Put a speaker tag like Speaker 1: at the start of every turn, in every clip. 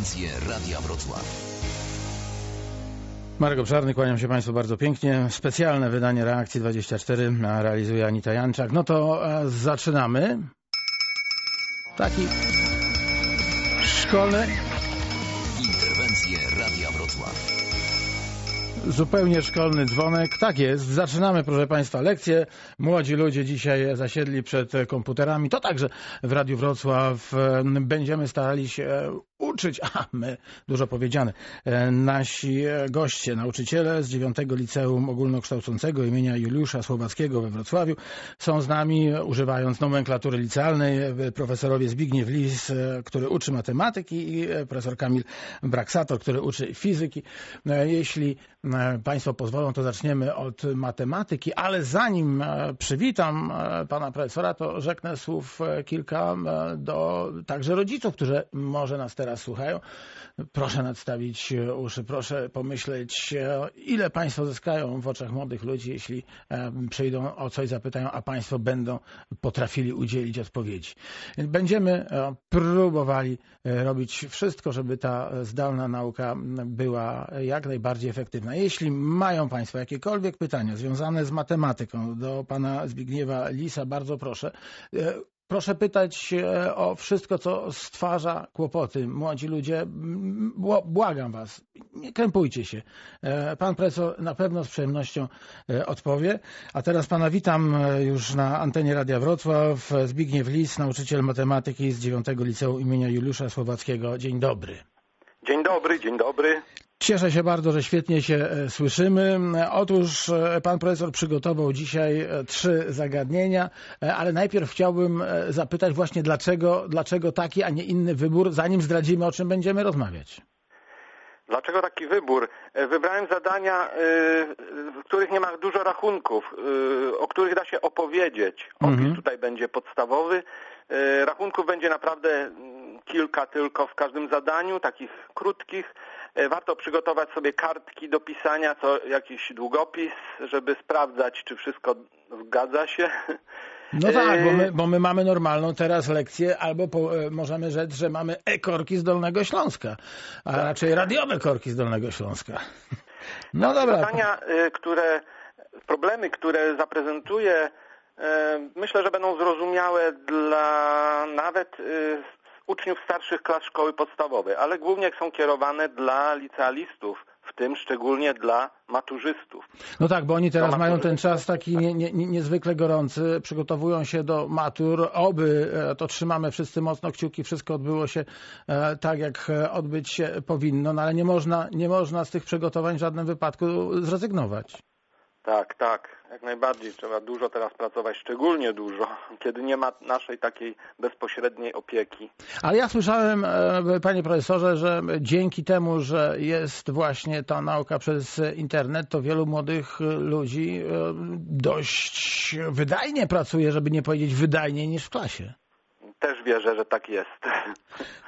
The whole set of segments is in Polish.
Speaker 1: Interwencje Radia Wrocław.
Speaker 2: Marek Obszarny, kłaniam się Państwu bardzo pięknie. Specjalne wydanie Reakcji 24 realizuje Anita Janczak. No to e, zaczynamy. Taki szkolny,
Speaker 1: Interwencje Radia Wrocław.
Speaker 2: zupełnie szkolny dzwonek. Tak jest, zaczynamy proszę Państwa lekcje. Młodzi ludzie dzisiaj zasiedli przed komputerami. To także w Radiu Wrocław e, będziemy starali się uczyć, a my, dużo powiedziane, e, nasi goście, nauczyciele z 9 Liceum Ogólnokształcącego imienia Juliusza Słowackiego we Wrocławiu są z nami, używając nomenklatury licealnej, e, profesorowie Zbigniew Lis, e, który uczy matematyki i e, profesor Kamil Braksator, który uczy fizyki. E, Jeśli e, Państwo pozwolą, to zaczniemy od matematyki, ale zanim e, przywitam e, pana profesora, to rzeknę słów e, kilka e, do także rodziców, którzy może nas teraz słuchają. Proszę nadstawić uszy, proszę pomyśleć, e, ile Państwo zyskają w oczach młodych ludzi, jeśli e, przyjdą o coś zapytają, a Państwo będą potrafili udzielić odpowiedzi. Będziemy e, próbowali robić wszystko, żeby ta zdalna nauka była jak najbardziej efektywna. Jeśli mają Państwo jakiekolwiek pytania związane z matematyką do Pana Zbigniewa Lisa, bardzo proszę. Proszę pytać e, o wszystko, co stwarza kłopoty. Młodzi ludzie, błagam Was, nie krępujcie się. E, Pan profesor na pewno z przyjemnością e, odpowie. A teraz Pana witam już na antenie Radia Wrocław. Zbigniew Lis, nauczyciel matematyki z 9 Liceum imienia Juliusza Słowackiego. Dzień dobry.
Speaker 3: Dzień dobry, dzień dobry.
Speaker 2: Cieszę się bardzo, że świetnie się e, słyszymy. E, Otóż e, pan profesor przygotował dzisiaj trzy zagadnienia, ale najpierw chciałbym zapytać właśnie dlaczego, dlaczego taki, a nie inny wybór, zanim zdradzimy, o czym będziemy rozmawiać.
Speaker 3: Dlaczego taki wybór? Wybrałem zadania, w których nie ma dużo rachunków, o których da się opowiedzieć. Opis
Speaker 2: Mhm.
Speaker 3: tutaj będzie podstawowy. Rachunków będzie naprawdę mm, kilka tylko w każdym zadaniu, takich krótkich. E, Warto przygotować sobie kartki do pisania, co jakiś długopis, żeby sprawdzać, czy wszystko zgadza się.
Speaker 2: No tak, bo
Speaker 3: E,
Speaker 2: my, bo my mamy normalną teraz lekcję, albo po, e, możemy rzec, że mamy e-korki z Dolnego Śląska, a raczej radiowe korki z Dolnego Śląska. No dobra.
Speaker 3: Zadania, y, które, problemy, które zaprezentuję, myślę, że będą zrozumiałe dla nawet uczniów starszych klas szkoły podstawowej, ale głównie są kierowane dla licealistów, w tym szczególnie dla maturzystów.
Speaker 2: No tak, bo oni teraz mają ten czas taki nie, nie, nie- niezwykle gorący, przygotowują się do matur, oby e, to trzymamy wszyscy mocno kciuki, wszystko odbyło się e, tak, jak e, odbyć się powinno, no ale nie można, nie można z tych przygotowań w żadnym wypadku zrezygnować.
Speaker 3: Tak, tak, jak najbardziej. Trzeba dużo teraz pracować, szczególnie dużo, kiedy nie ma naszej takiej bezpośredniej opieki.
Speaker 2: Ale ja słyszałem, e, panie profesorze, że dzięki temu, że jest właśnie ta nauka przez internet, to wielu młodych ludzi e, dość wydajnie pracuje, żeby nie powiedzieć wydajniej niż w klasie.
Speaker 3: Też wierzę, że tak jest.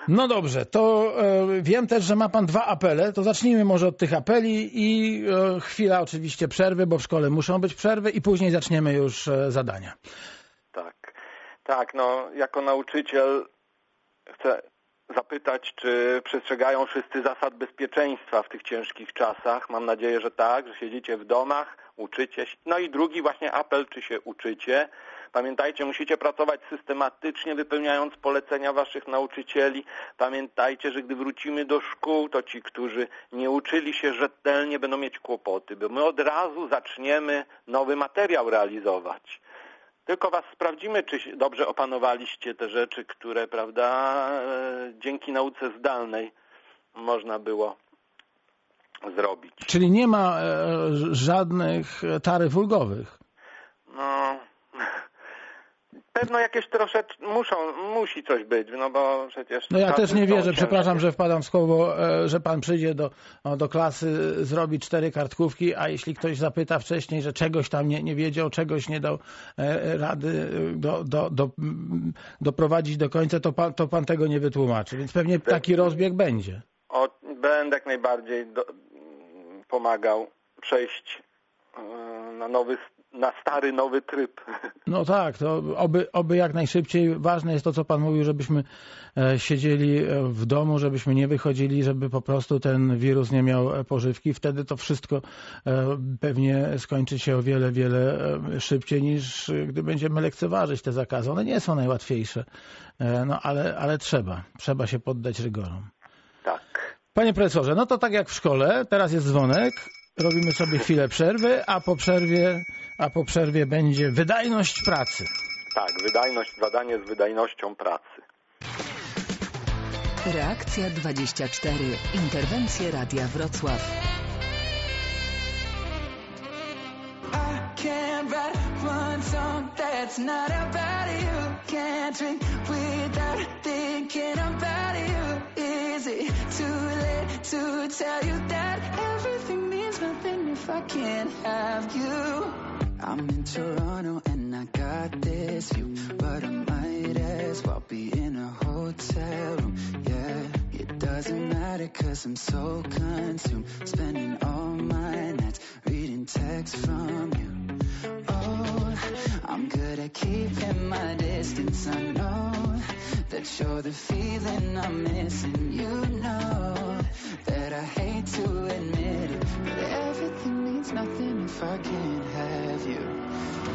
Speaker 2: No dobrze, to e, wiem też, że ma pan dwa apele, to zacznijmy może od tych apeli i e, chwila oczywiście przerwy, bo w szkole muszą być przerwy i później zaczniemy już e, zadania.
Speaker 3: Tak, tak, no jako nauczyciel chcę zapytać, czy przestrzegają wszyscy zasad bezpieczeństwa w tych ciężkich czasach. Mam nadzieję, że tak, że siedzicie w domach, uczycie się. No i drugi właśnie apel, czy się uczycie. Pamiętajcie, musicie pracować systematycznie, wypełniając polecenia waszych nauczycieli. Pamiętajcie, że gdy wrócimy do szkół, to ci, którzy nie uczyli się rzetelnie, będą mieć kłopoty, bo my od razu zaczniemy nowy materiał realizować. Tylko was sprawdzimy, czy dobrze opanowaliście te rzeczy, które, prawda, e, dzięki nauce zdalnej można było zrobić.
Speaker 2: Czyli nie ma e, żadnych taryf ulgowych.
Speaker 3: No, pewno jakieś troszeczkę muszą, musi coś być, no bo przecież...
Speaker 2: No ja też nie wierzę, przepraszam, że wpadam w słowo, e, że pan przyjdzie do, do klasy, zrobi cztery kartkówki, a jeśli ktoś zapyta wcześniej, że czegoś tam nie, nie wiedział, czegoś nie dał e, rady e, do, do, do, mm, doprowadzić do końca, to pan, to pan tego nie wytłumaczy. Więc pewnie taki rozbieg będzie.
Speaker 3: O, będę jak najbardziej do, pomagał przejść e, na nowy na stary, nowy tryb.
Speaker 2: No tak, to oby, oby jak najszybciej. Ważne jest to, co Pan mówił, żebyśmy e, siedzieli e, w domu, żebyśmy nie wychodzili, żeby po prostu ten wirus nie miał e, pożywki. Wtedy to wszystko pewnie skończy się o wiele, wiele szybciej niż gdy będziemy lekceważyć te zakazy. One nie są najłatwiejsze, no ale, ale trzeba. Trzeba się poddać rygorom.
Speaker 3: Tak.
Speaker 2: Panie profesorze, no to tak jak w szkole, teraz jest dzwonek, robimy sobie chwilę przerwy, a po przerwie, a po przerwie będzie wydajność pracy.
Speaker 3: Tak, wydajność, zadanie z wydajnością pracy.
Speaker 1: Reakcja 24. Interwencje Radia Wrocław. that's not about you. Can't drink without thinking about you. Is it too late to tell you that everything means nothing if I can't have you? I'm in Toronto and I got this view, but I might as well be in a hotel room. Yeah, it doesn't matter cause I'm so consumed, spending all my nights reading texts from. I'm good at keeping my distance. I know that you're the feeling I'm missing. You know that I hate to admit it, but everything means nothing if I can't have you.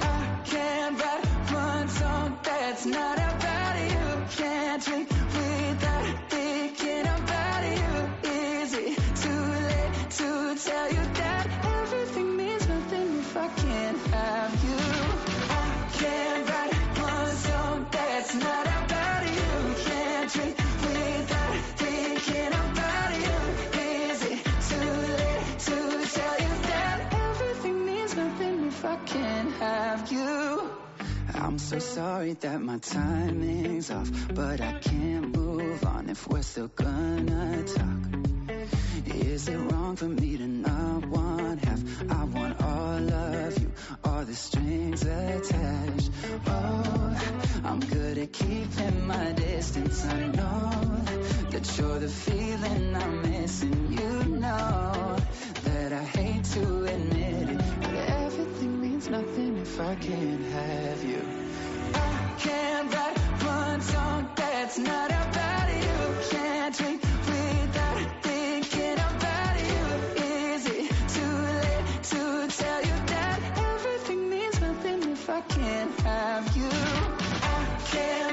Speaker 1: I can't write one song that's not about you. Can't drink without thinking about you. Is it too late to tell you I'm so sorry that my timing's off, but I can't move on if we're still gonna talk. Is it wrong for me to not want half? I want all of you, all the strings attached. Oh, I'm good at keeping my distance. I know that you're the feeling I'm missing. You know that I hate to admit it, means nothing if I can't have you. I can't write one song that's not about you. Can't drink without thinking about you. Is it too late to tell you that everything means nothing if I can't have you? I can't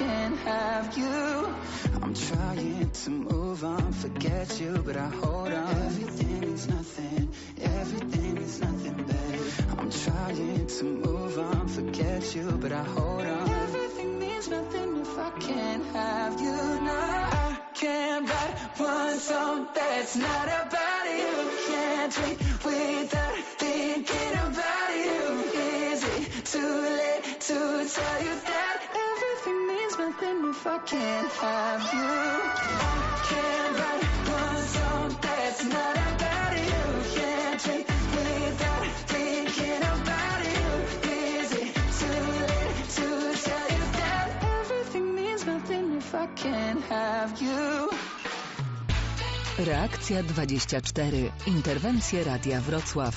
Speaker 1: can't have you? I'm trying to move on, forget you, but I hold on. Everything is nothing, everything is nothing, babe. I'm trying to move on, forget you, but I hold on. Everything means nothing if I can't have you. No, I can't write one song that's not about you. Can't drink without thinking about you. Is it too late to tell you that if I can't have you? Can't write one song that's not about you. Can't drink without thinking about you. Is it too late to tell you that everything means nothing if I can't have you? Reakcja 24. Interwencje Radia Wrocław.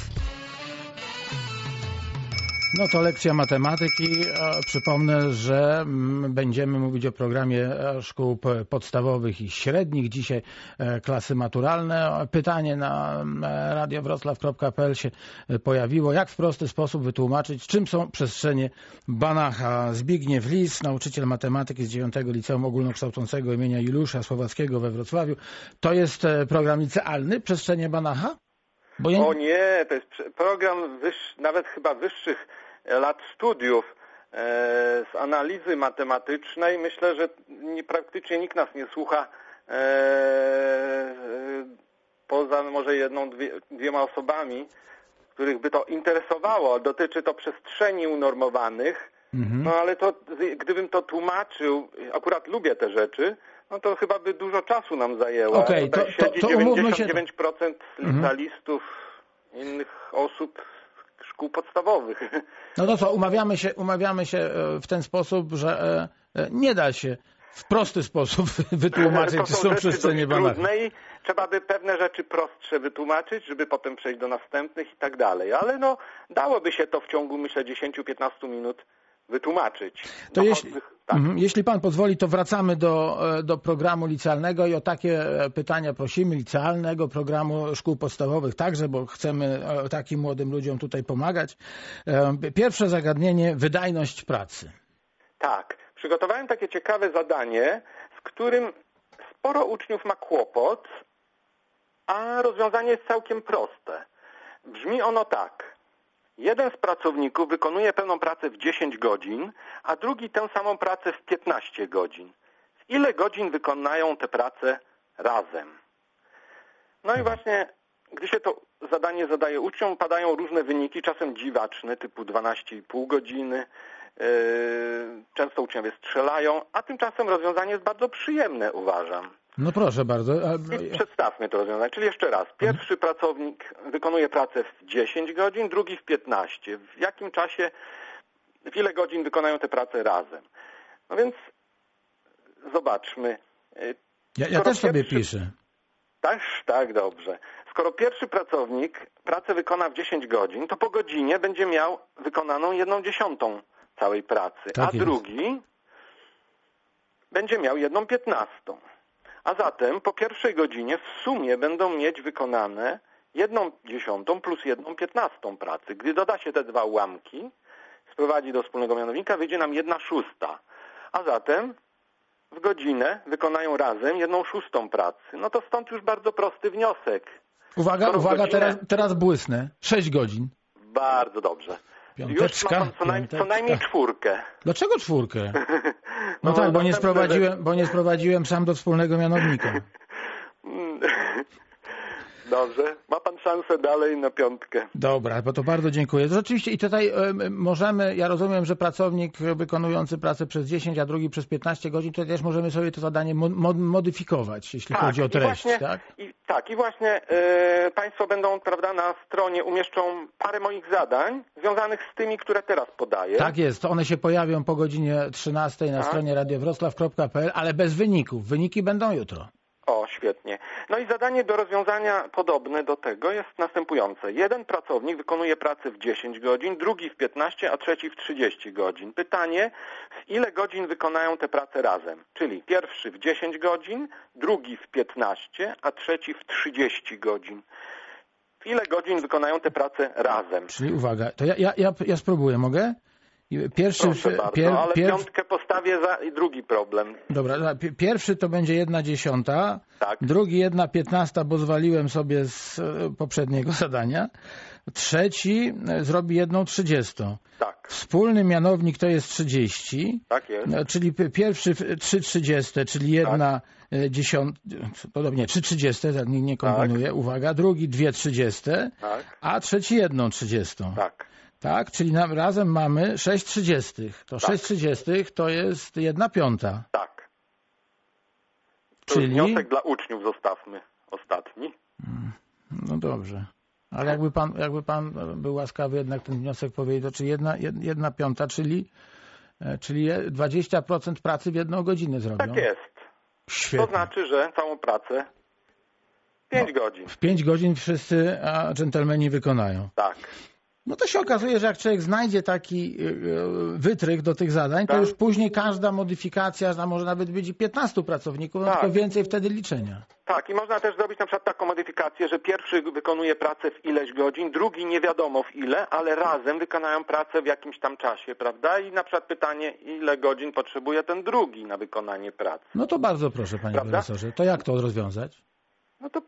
Speaker 2: No to lekcja matematyki. E, Przypomnę, że mm, będziemy mówić o programie e, szkół podstawowych i średnich. Dzisiaj e, klasy maturalne. Pytanie na mm, radiowroclaw.pl się e, pojawiło. Jak w prosty sposób wytłumaczyć, czym są przestrzenie Banacha? Zbigniew Lis, nauczyciel matematyki z 9 Liceum Ogólnokształcącego imienia Juliusza Słowackiego we Wrocławiu. To jest e, program licealny, przestrzenie Banacha? Ja...
Speaker 3: O nie, to jest program nawet chyba wyższych lat studiów e, z analizy matematycznej. Myślę, że nie, praktycznie nikt nas nie słucha e, e, poza może jedną, dwie, dwiema osobami, których by to interesowało. Dotyczy to przestrzeni unormowanych.
Speaker 2: Mhm.
Speaker 3: No ale to, gdybym to tłumaczył, akurat lubię te rzeczy, no to chyba by dużo czasu nam zajęło.
Speaker 2: Okej,
Speaker 3: Tutaj
Speaker 2: to- to-
Speaker 3: siedzi
Speaker 2: to umówmy się-
Speaker 3: 99% licealistów, innych osób szkół podstawowych.
Speaker 2: No to co, umawiamy się, umawiamy się e, w ten sposób, że e, e, nie da się w prosty sposób wytłumaczyć,
Speaker 3: to
Speaker 2: czy
Speaker 3: są
Speaker 2: są
Speaker 3: rzeczy
Speaker 2: przestrzenie
Speaker 3: dość
Speaker 2: banalne.
Speaker 3: trudne i trzeba by pewne rzeczy prostsze wytłumaczyć, żeby potem przejść do następnych i tak dalej. Ale no, dałoby się to w ciągu, myślę, 10-15 minut wytłumaczyć.
Speaker 2: To
Speaker 3: No,
Speaker 2: jeśli,
Speaker 3: tak.
Speaker 2: mhm, jeśli pan pozwoli, to wracamy do, e, do programu licealnego i o takie e, pytania prosimy, licealnego programu szkół podstawowych także, bo chcemy e, takim młodym ludziom tutaj pomagać. Pierwsze zagadnienie, wydajność pracy.
Speaker 3: Tak. Przygotowałem takie ciekawe zadanie, z którym sporo uczniów ma kłopot, a rozwiązanie jest całkiem proste. Brzmi ono tak. Jeden z pracowników wykonuje pełną pracę w 10 godzin, a drugi tę samą pracę w 15 godzin. W ile godzin wykonają te prace razem? No i właśnie, gdy się to zadanie zadaje uczniom, padają różne wyniki, czasem dziwaczne, typu 12,5 godziny. Yy, Często uczniowie strzelają, a tymczasem rozwiązanie jest bardzo przyjemne, uważam.
Speaker 2: No proszę bardzo.
Speaker 3: przedstawmy to rozwiązanie. Czyli jeszcze raz. Pierwszy pracownik wykonuje pracę w 10 godzin, drugi w 15. W jakim czasie, w ile godzin wykonają te prace razem? No więc zobaczmy. Yy,
Speaker 2: Ja, ja też sobie
Speaker 3: pierwszy-
Speaker 2: piszę.
Speaker 3: tak, tak, dobrze. Skoro pierwszy pracownik pracę wykona w 10 godzin, to po godzinie będzie miał wykonaną jedną dziesiątą całej pracy,
Speaker 2: Tak
Speaker 3: a
Speaker 2: jest.
Speaker 3: drugi będzie miał jedną piętnastą. A zatem po pierwszej godzinie w sumie będą mieć wykonane jedną dziesiątą plus jedną piętnastą pracy. Gdy doda się te dwa ułamki, sprowadzi do wspólnego mianownika, wyjdzie nam jedna szósta. A zatem w godzinę wykonają razem jedną szóstą pracy. No to stąd już bardzo prosty wniosek.
Speaker 2: Uwaga,
Speaker 3: Skoro
Speaker 2: uwaga,
Speaker 3: godzinę-
Speaker 2: teraz, teraz błysnę. 6 godzin.
Speaker 3: Bardzo dobrze.
Speaker 2: Piąteczka,
Speaker 3: już co, naj, co najmniej czwórkę.
Speaker 2: Dlaczego czwórkę? No,
Speaker 3: No,
Speaker 2: tak, bo nie, sprowadziłem, bo nie sprowadziłem sam do wspólnego mianownika.
Speaker 3: Dobrze. Ma pan szansę dalej na piątkę.
Speaker 2: Dobra, bo to bardzo dziękuję. To Rzeczywiście i tutaj em, możemy, ja rozumiem, że pracownik wykonujący pracę przez 10, a drugi przez 15 godzin, to też możemy sobie to zadanie mo- mo- modyfikować, jeśli chodzi o treść,
Speaker 3: właśnie,
Speaker 2: tak?
Speaker 3: I, tak, i właśnie e, Państwo będą, prawda, na stronie umieszczą parę moich zadań związanych z tymi, które teraz podaję.
Speaker 2: Tak jest, one się pojawią po godzinie 13 na
Speaker 3: Tak.
Speaker 2: stronie radiowroclaw.pl, ale bez wyników. Wyniki będą jutro.
Speaker 3: O, świetnie. No i zadanie do rozwiązania podobne do tego jest następujące. Jeden pracownik wykonuje pracę w 10 godzin, drugi w 15, a trzeci w 30 godzin. Pytanie, w ile godzin wykonają te prace razem? Czyli pierwszy w 10 godzin, drugi w 15, a trzeci w 30 godzin. W ile godzin wykonają te prace razem?
Speaker 2: Czyli uwaga, to ja, ja, ja, ja spróbuję, mogę? Pierwszy,
Speaker 3: Proszę bardzo,
Speaker 2: pier,
Speaker 3: ale
Speaker 2: pier,
Speaker 3: piątkę postawię za i drugi problem.
Speaker 2: dobra, dobra, pi- pierwszy to będzie jedna dziesiąta,
Speaker 3: Tak.
Speaker 2: drugi jedna piętnasta, bo zwaliłem sobie z e, poprzedniego zadania, trzeci e, zrobi jedną trzydziestą.
Speaker 3: Tak,
Speaker 2: Wspólny mianownik to jest 30,
Speaker 3: tak jest.
Speaker 2: no, czyli pierwszy trzy trzydzieste, czyli jedna e, dziesiąt, podobnie trzy trzydzieste, tak, nie, nie kombinuję, uwaga, drugi dwie trzydzieste,
Speaker 3: Tak,
Speaker 2: a trzeci jedną trzydziestą.
Speaker 3: tak.
Speaker 2: Tak, czyli nam razem mamy 6 trzydziestych. To
Speaker 3: Tak.
Speaker 2: 6 trzydziestych to jest jedna piąta.
Speaker 3: Tak. To
Speaker 2: Czyli?
Speaker 3: wniosek dla uczniów zostawmy ostatni.
Speaker 2: No dobrze. Ale jakby pan, jakby pan był łaskawy jednak ten wniosek powiedział, czy jedna, jed- jedna piąta, czyli, e, czyli 20% pracy w jedną godzinę zrobią.
Speaker 3: Tak jest.
Speaker 2: Świetnie.
Speaker 3: To znaczy, że całą pracę 5 godzin.
Speaker 2: W 5 godzin wszyscy a, dżentelmeni wykonają.
Speaker 3: Tak.
Speaker 2: No to się okazuje, że jak człowiek znajdzie taki y, y, wytrych do tych zadań, to
Speaker 3: Tak.
Speaker 2: już później każda modyfikacja, a może nawet być i 15 pracowników, no
Speaker 3: Tak.
Speaker 2: tylko więcej wtedy liczenia.
Speaker 3: Tak, i można też zrobić na przykład taką modyfikację, że pierwszy wykonuje pracę w ileś godzin, drugi nie wiadomo w ile, ale razem wykonają pracę w jakimś tam czasie, prawda? I na przykład pytanie, ile godzin potrzebuje ten drugi na wykonanie pracy.
Speaker 2: No to bardzo proszę, panie
Speaker 3: Prawda?
Speaker 2: profesorze. To jak to rozwiązać?
Speaker 3: No to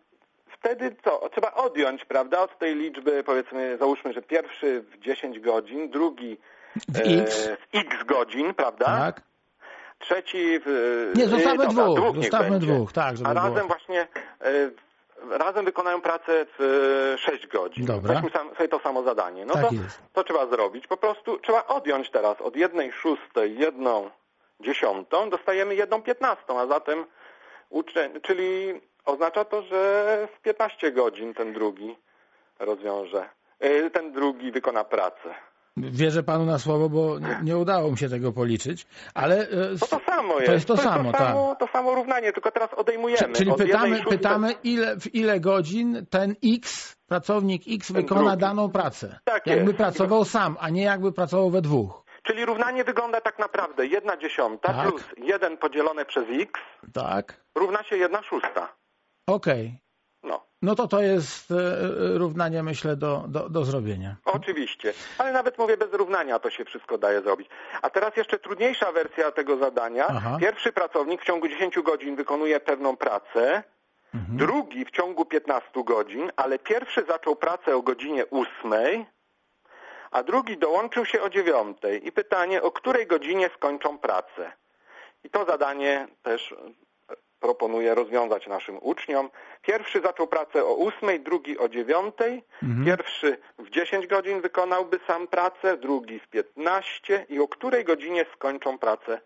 Speaker 3: wtedy co? Trzeba odjąć, prawda, od tej liczby, powiedzmy, załóżmy, że pierwszy w 10 godzin, drugi
Speaker 2: W
Speaker 3: e,
Speaker 2: X,
Speaker 3: w x godzin, prawda?
Speaker 2: tak?
Speaker 3: Trzeci w...
Speaker 2: Nie, zostawmy
Speaker 3: e, dobra,
Speaker 2: dwóch,
Speaker 3: niech
Speaker 2: zostawmy dwóch, tak, żeby
Speaker 3: A
Speaker 2: było.
Speaker 3: razem właśnie, e, razem wykonają pracę w e, 6 godzin.
Speaker 2: Dobra.
Speaker 3: Weźmy sam, sobie to samo zadanie. No
Speaker 2: Tak
Speaker 3: to,
Speaker 2: jest.
Speaker 3: to trzeba zrobić. Po prostu trzeba odjąć teraz od jednej szóstej jedną dziesiątą, dostajemy jedną piętnastą, a zatem uczeń, czyli oznacza to, że w 15 godzin ten drugi rozwiąże y, ten drugi wykona pracę.
Speaker 2: Wierzę panu na słowo, bo nie, udało mi się tego policzyć, ale e,
Speaker 3: To to samo jest.
Speaker 2: To jest to samo,
Speaker 3: to
Speaker 2: tak.
Speaker 3: samo, to samo równanie, tylko teraz odejmujemy.
Speaker 2: Czyli
Speaker 3: od
Speaker 2: pytamy, pytamy ile, w ile godzin ten X, pracownik X
Speaker 3: Ten
Speaker 2: wykona
Speaker 3: drugi.
Speaker 2: daną pracę.
Speaker 3: Tak
Speaker 2: jakby
Speaker 3: jest.
Speaker 2: pracował sam, a nie jakby pracował we dwóch.
Speaker 3: Czyli równanie wygląda tak naprawdę jedna dziesiąta
Speaker 2: Tak.
Speaker 3: plus jeden podzielone przez x
Speaker 2: Tak?
Speaker 3: równa się jedna szósta.
Speaker 2: Okej.
Speaker 3: No,
Speaker 2: No to to jest e, e, równanie, myślę, do, do, do zrobienia.
Speaker 3: oczywiście. Ale nawet mówię bez równania to się wszystko daje zrobić. A teraz jeszcze trudniejsza wersja tego zadania.
Speaker 2: Aha.
Speaker 3: Pierwszy pracownik w ciągu 10 godzin wykonuje pewną pracę,
Speaker 2: Mhm.
Speaker 3: drugi w ciągu 15 godzin, ale pierwszy zaczął pracę o godzinie 8, a drugi dołączył się o 9. I pytanie, o której godzinie skończą pracę? I to zadanie też proponuję rozwiązać naszym uczniom. Pierwszy zaczął pracę o 8, drugi o 9.
Speaker 2: Mhm.
Speaker 3: Pierwszy w 10 godzin wykonałby sam pracę, drugi w 15 i o której godzinie skończą pracę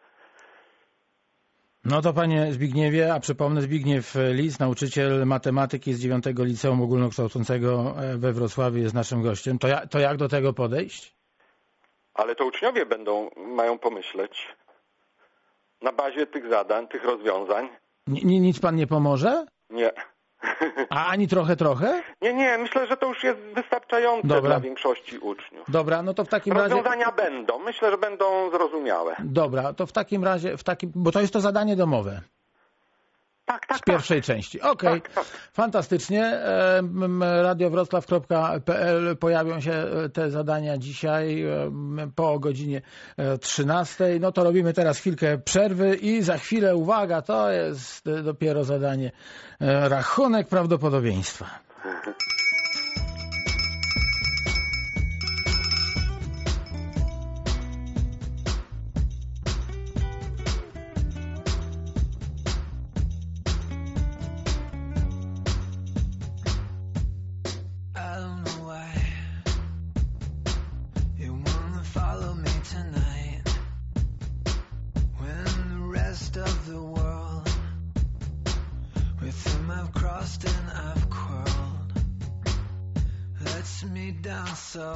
Speaker 2: No to panie Zbigniewie, a przypomnę Zbigniew Lis, nauczyciel matematyki z 9 Liceum Ogólnokształcącego e, we Wrocławiu jest naszym gościem. To, ja, to jak do tego podejść?
Speaker 3: Ale to uczniowie będą, mają pomyśleć na bazie tych zadań, tych rozwiązań.
Speaker 2: Ni- ni- nic pan nie pomoże?
Speaker 3: Nie.
Speaker 2: A ani trochę, trochę?
Speaker 3: Nie, nie, myślę, że to już jest wystarczające
Speaker 2: Dobra.
Speaker 3: dla większości uczniów.
Speaker 2: Dobra, no to w takim razie...
Speaker 3: Rozwiązania będą, myślę, że będą zrozumiałe.
Speaker 2: Dobra, to w takim razie, w takim, bo to jest to zadanie domowe
Speaker 3: Tak, tak,
Speaker 2: z pierwszej części. Okej,
Speaker 3: Tak, tak.
Speaker 2: fantastycznie. E, Radiowroclaw.pl pojawią się e, te zadania dzisiaj e, po godzinie e, 13. No to robimy teraz chwilkę przerwy i za chwilę, uwaga, to jest e, dopiero zadanie e, rachunek prawdopodobieństwa.
Speaker 4: So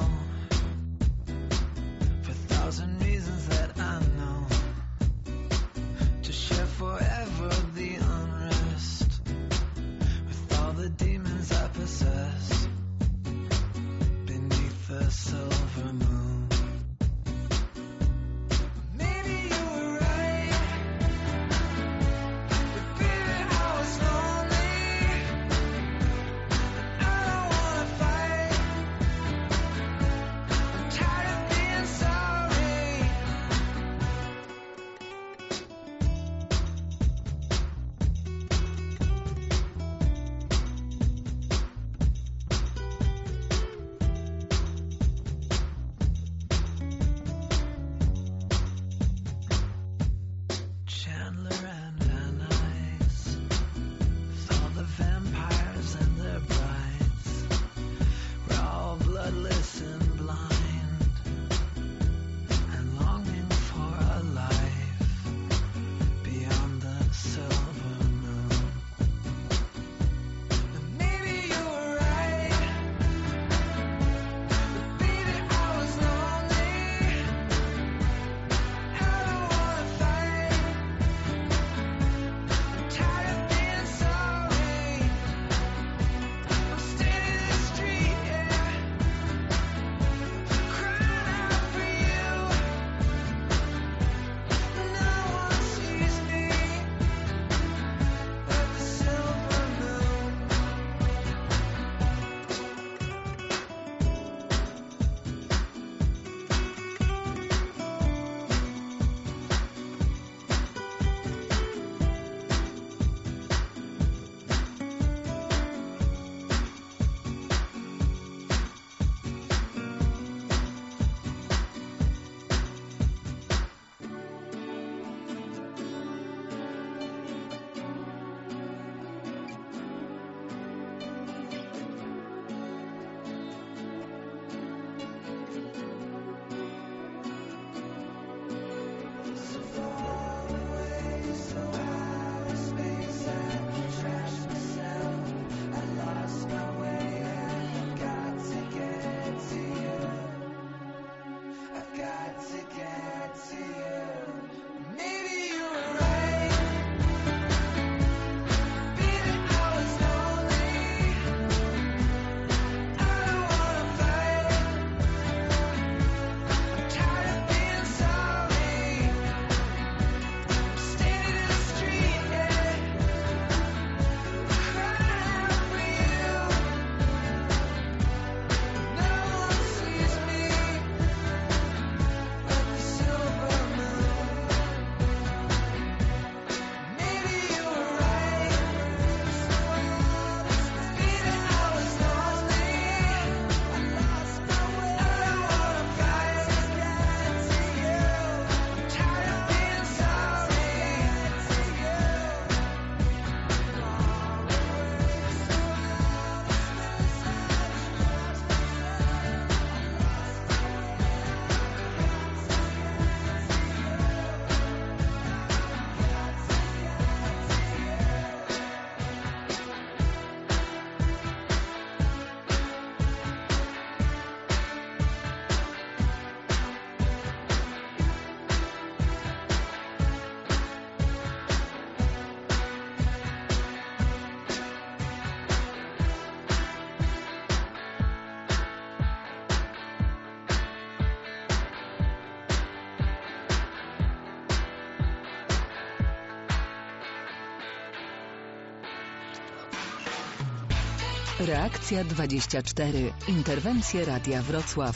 Speaker 5: Reakcja 24. Interwencje Radia Wrocław.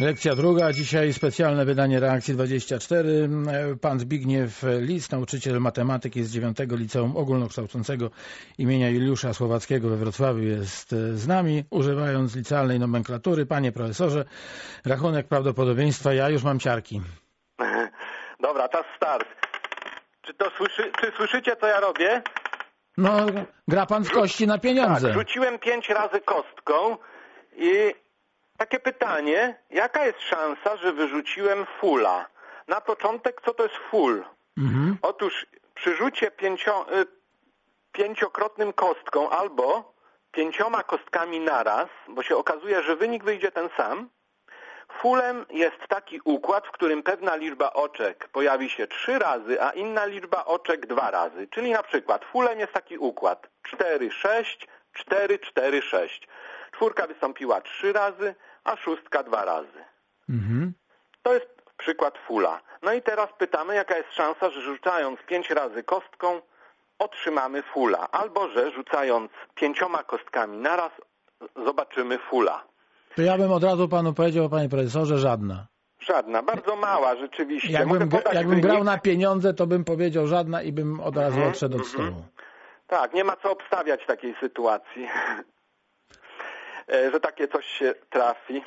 Speaker 2: Lekcja druga, dzisiaj specjalne wydanie Reakcji 24. Pan Zbigniew Lis, nauczyciel matematyki z 9 Liceum Ogólnokształcącego imienia Juliusza Słowackiego we Wrocławiu jest z nami, używając licealnej nomenklatury. Panie profesorze, rachunek prawdopodobieństwa, ja już mam ciarki.
Speaker 3: Dobra, czas start. Czy to słyszy, czy słyszycie, co ja robię?
Speaker 2: No, gra pan w kości na pieniądze.
Speaker 3: Tak, rzuciłem pięć razy kostką i takie pytanie, jaka jest szansa, że wyrzuciłem fula? Na początek, co to jest ful?
Speaker 2: Mhm.
Speaker 3: Otóż przy rzucie pięcio, y, pięciokrotnym kostką albo pięcioma kostkami naraz, bo się okazuje, że wynik wyjdzie ten sam, fulem jest taki układ, w którym pewna liczba oczek pojawi się trzy razy, a inna liczba oczek dwa razy. Czyli na przykład fulem jest taki układ 4, 6, 4, 4, 6. Czwórka wystąpiła trzy razy, a szóstka dwa razy.
Speaker 2: Mhm.
Speaker 3: To jest przykład fula. No i teraz pytamy, jaka jest szansa, że rzucając pięć razy kostką otrzymamy fula, albo że rzucając pięcioma kostkami naraz zobaczymy fula.
Speaker 2: To ja bym od razu panu powiedział, panie profesorze, żadna.
Speaker 3: Żadna, bardzo mała rzeczywiście.
Speaker 2: Jakbym, jakbym grał na pieniądze, to bym powiedział żadna i bym od razu
Speaker 3: Mhm,
Speaker 2: odszedł od
Speaker 3: mhm.
Speaker 2: stołu.
Speaker 3: Tak, nie ma co obstawiać takiej sytuacji, E, że takie coś się trafi.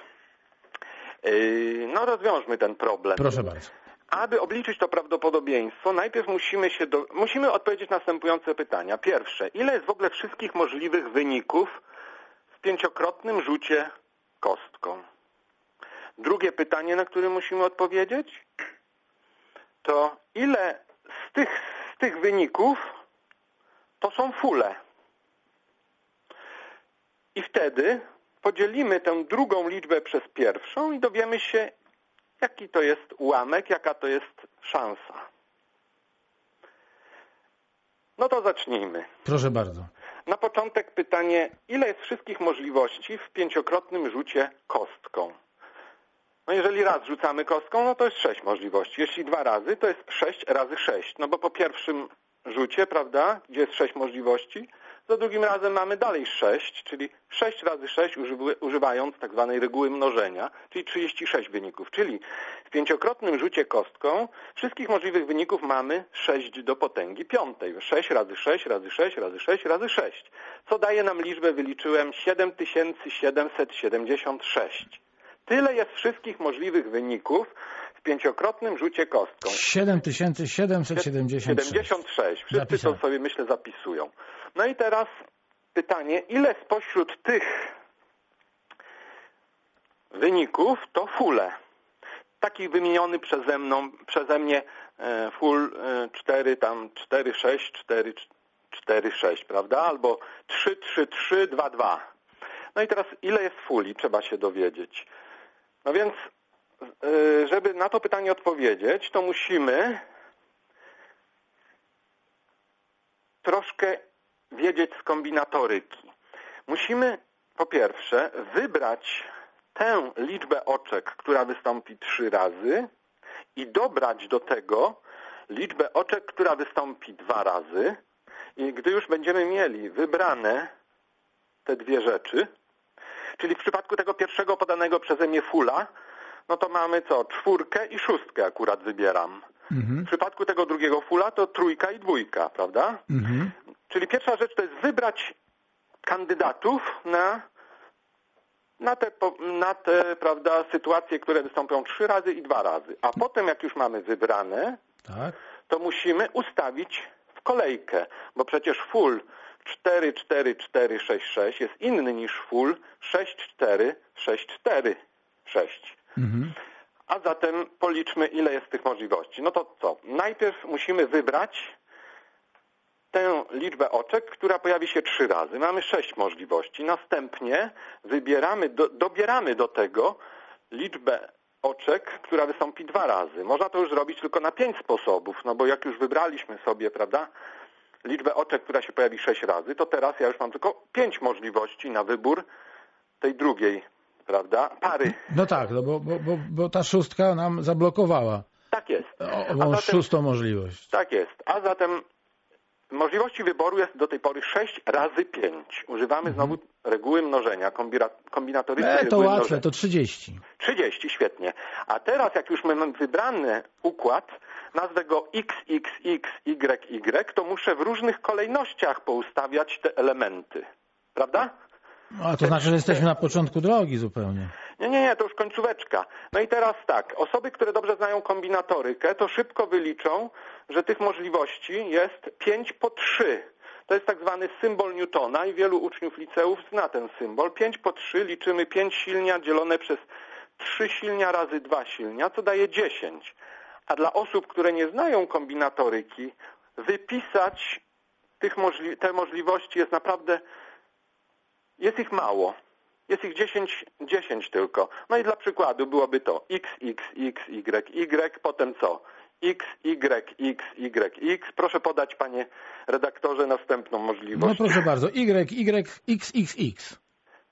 Speaker 3: E, No rozwiążmy ten problem.
Speaker 2: Proszę bardzo.
Speaker 3: Aby obliczyć to prawdopodobieństwo, najpierw musimy się do... musimy odpowiedzieć na następujące pytania. Pierwsze, ile jest w ogóle wszystkich możliwych wyników w pięciokrotnym rzucie kostką? Drugie pytanie, na które musimy odpowiedzieć, to ile z tych, z tych wyników to są fule? I wtedy podzielimy tę drugą liczbę przez pierwszą i dowiemy się, jaki to jest ułamek, jaka to jest szansa. No to zacznijmy.
Speaker 2: Proszę bardzo.
Speaker 3: Na początek pytanie, ile jest wszystkich możliwości w pięciokrotnym rzucie kostką? No jeżeli raz rzucamy kostką, no to jest sześć możliwości. Jeśli dwa razy, to jest sześć razy sześć. No bo po pierwszym rzucie, prawda, gdzie jest sześć możliwości, za drugim razem mamy dalej sześć, czyli sześć razy sześć używając tak zwanej reguły mnożenia, czyli 36 wyników. Czyli w pięciokrotnym rzucie kostką wszystkich możliwych wyników mamy 6 do potęgi piątej. 6 razy 6 razy 6 razy 6 razy 6. Co daje nam liczbę, wyliczyłem 7776. Tyle jest wszystkich możliwych wyników w pięciokrotnym rzucie kostką.
Speaker 2: 7776.
Speaker 3: 76. Wszyscy to sobie, myślę, zapisują. No i teraz pytanie, ile spośród tych wyników to fule? Taki wymieniony przeze mną, przeze mnie e, full e, 4, tam 4, 6, 4, 4, 6, prawda? Albo 3, 3, 3, 2, 2. No i teraz ile jest fuli? Trzeba się dowiedzieć. No więc, e, żeby na to pytanie odpowiedzieć, to musimy troszkę wiedzieć z kombinatoryki. Musimy po pierwsze wybrać tę liczbę oczek, która wystąpi trzy razy i dobrać do tego liczbę oczek, która wystąpi dwa razy i gdy już będziemy mieli wybrane te dwie rzeczy, czyli w przypadku tego pierwszego podanego przeze mnie fula, no to mamy co? Czwórkę i szóstkę akurat wybieram.
Speaker 2: Mhm.
Speaker 3: W przypadku tego drugiego fula to trójka i dwójka, prawda?
Speaker 2: Mhm.
Speaker 3: Czyli pierwsza rzecz to jest wybrać kandydatów na, na, te, na te prawda, sytuacje, które wystąpią trzy razy i dwa razy. A potem, jak już mamy wybrane,
Speaker 2: Tak.
Speaker 3: to musimy ustawić w kolejkę, bo przecież full 4, 4, 4, 6, 6 jest inny niż full 6, 4, 6, 4, 6.
Speaker 2: Mhm.
Speaker 3: A zatem policzmy, ile jest tych możliwości. No to co? Najpierw musimy wybrać tę liczbę oczek, która pojawi się trzy razy. Mamy sześć możliwości. Następnie wybieramy, do, dobieramy do tego liczbę oczek, która wystąpi dwa razy. Można to już zrobić tylko na pięć sposobów, no bo jak już wybraliśmy sobie, prawda, liczbę oczek, która się pojawi sześć razy, to teraz ja już mam tylko pięć możliwości na wybór tej drugiej, prawda, pary.
Speaker 2: No tak, no bo, bo, bo, bo ta szóstka nam zablokowała
Speaker 3: Tak jest.
Speaker 2: o- ową
Speaker 3: zatem-
Speaker 2: szóstą możliwość.
Speaker 3: Tak jest. A zatem Możliwości wyboru jest do tej pory 6 razy 5. Używamy znowu reguły mnożenia, kombinatorycznej
Speaker 2: Mhm. E, to łatwe,
Speaker 3: mnożenia.
Speaker 2: to 30.
Speaker 3: 30, świetnie. A teraz, jak już mamy wybrany układ, nazwę go XXXYY, to muszę w różnych kolejnościach poustawiać te elementy. Prawda?
Speaker 2: A to znaczy, że jesteśmy na początku drogi zupełnie.
Speaker 3: Nie, nie, nie, to już końcóweczka. No i teraz tak, osoby, które dobrze znają kombinatorykę, to szybko wyliczą, że tych możliwości jest 5 po 3. To jest tak zwany symbol Newtona i wielu uczniów liceów zna ten symbol. 5 po 3 liczymy 5 silnia dzielone przez 3 silnia razy 2 silnia, co daje 10. A dla osób, które nie znają kombinatoryki, wypisać tych możli- te możliwości jest naprawdę jest ich mało. Jest ich 10, 10 tylko. No i dla przykładu byłoby to x, x, x, y, y, potem co? x, y, x, y, x. Proszę podać, panie redaktorze, następną
Speaker 2: No
Speaker 3: możliwość.
Speaker 2: proszę bardzo, Y, Y, X, X, X.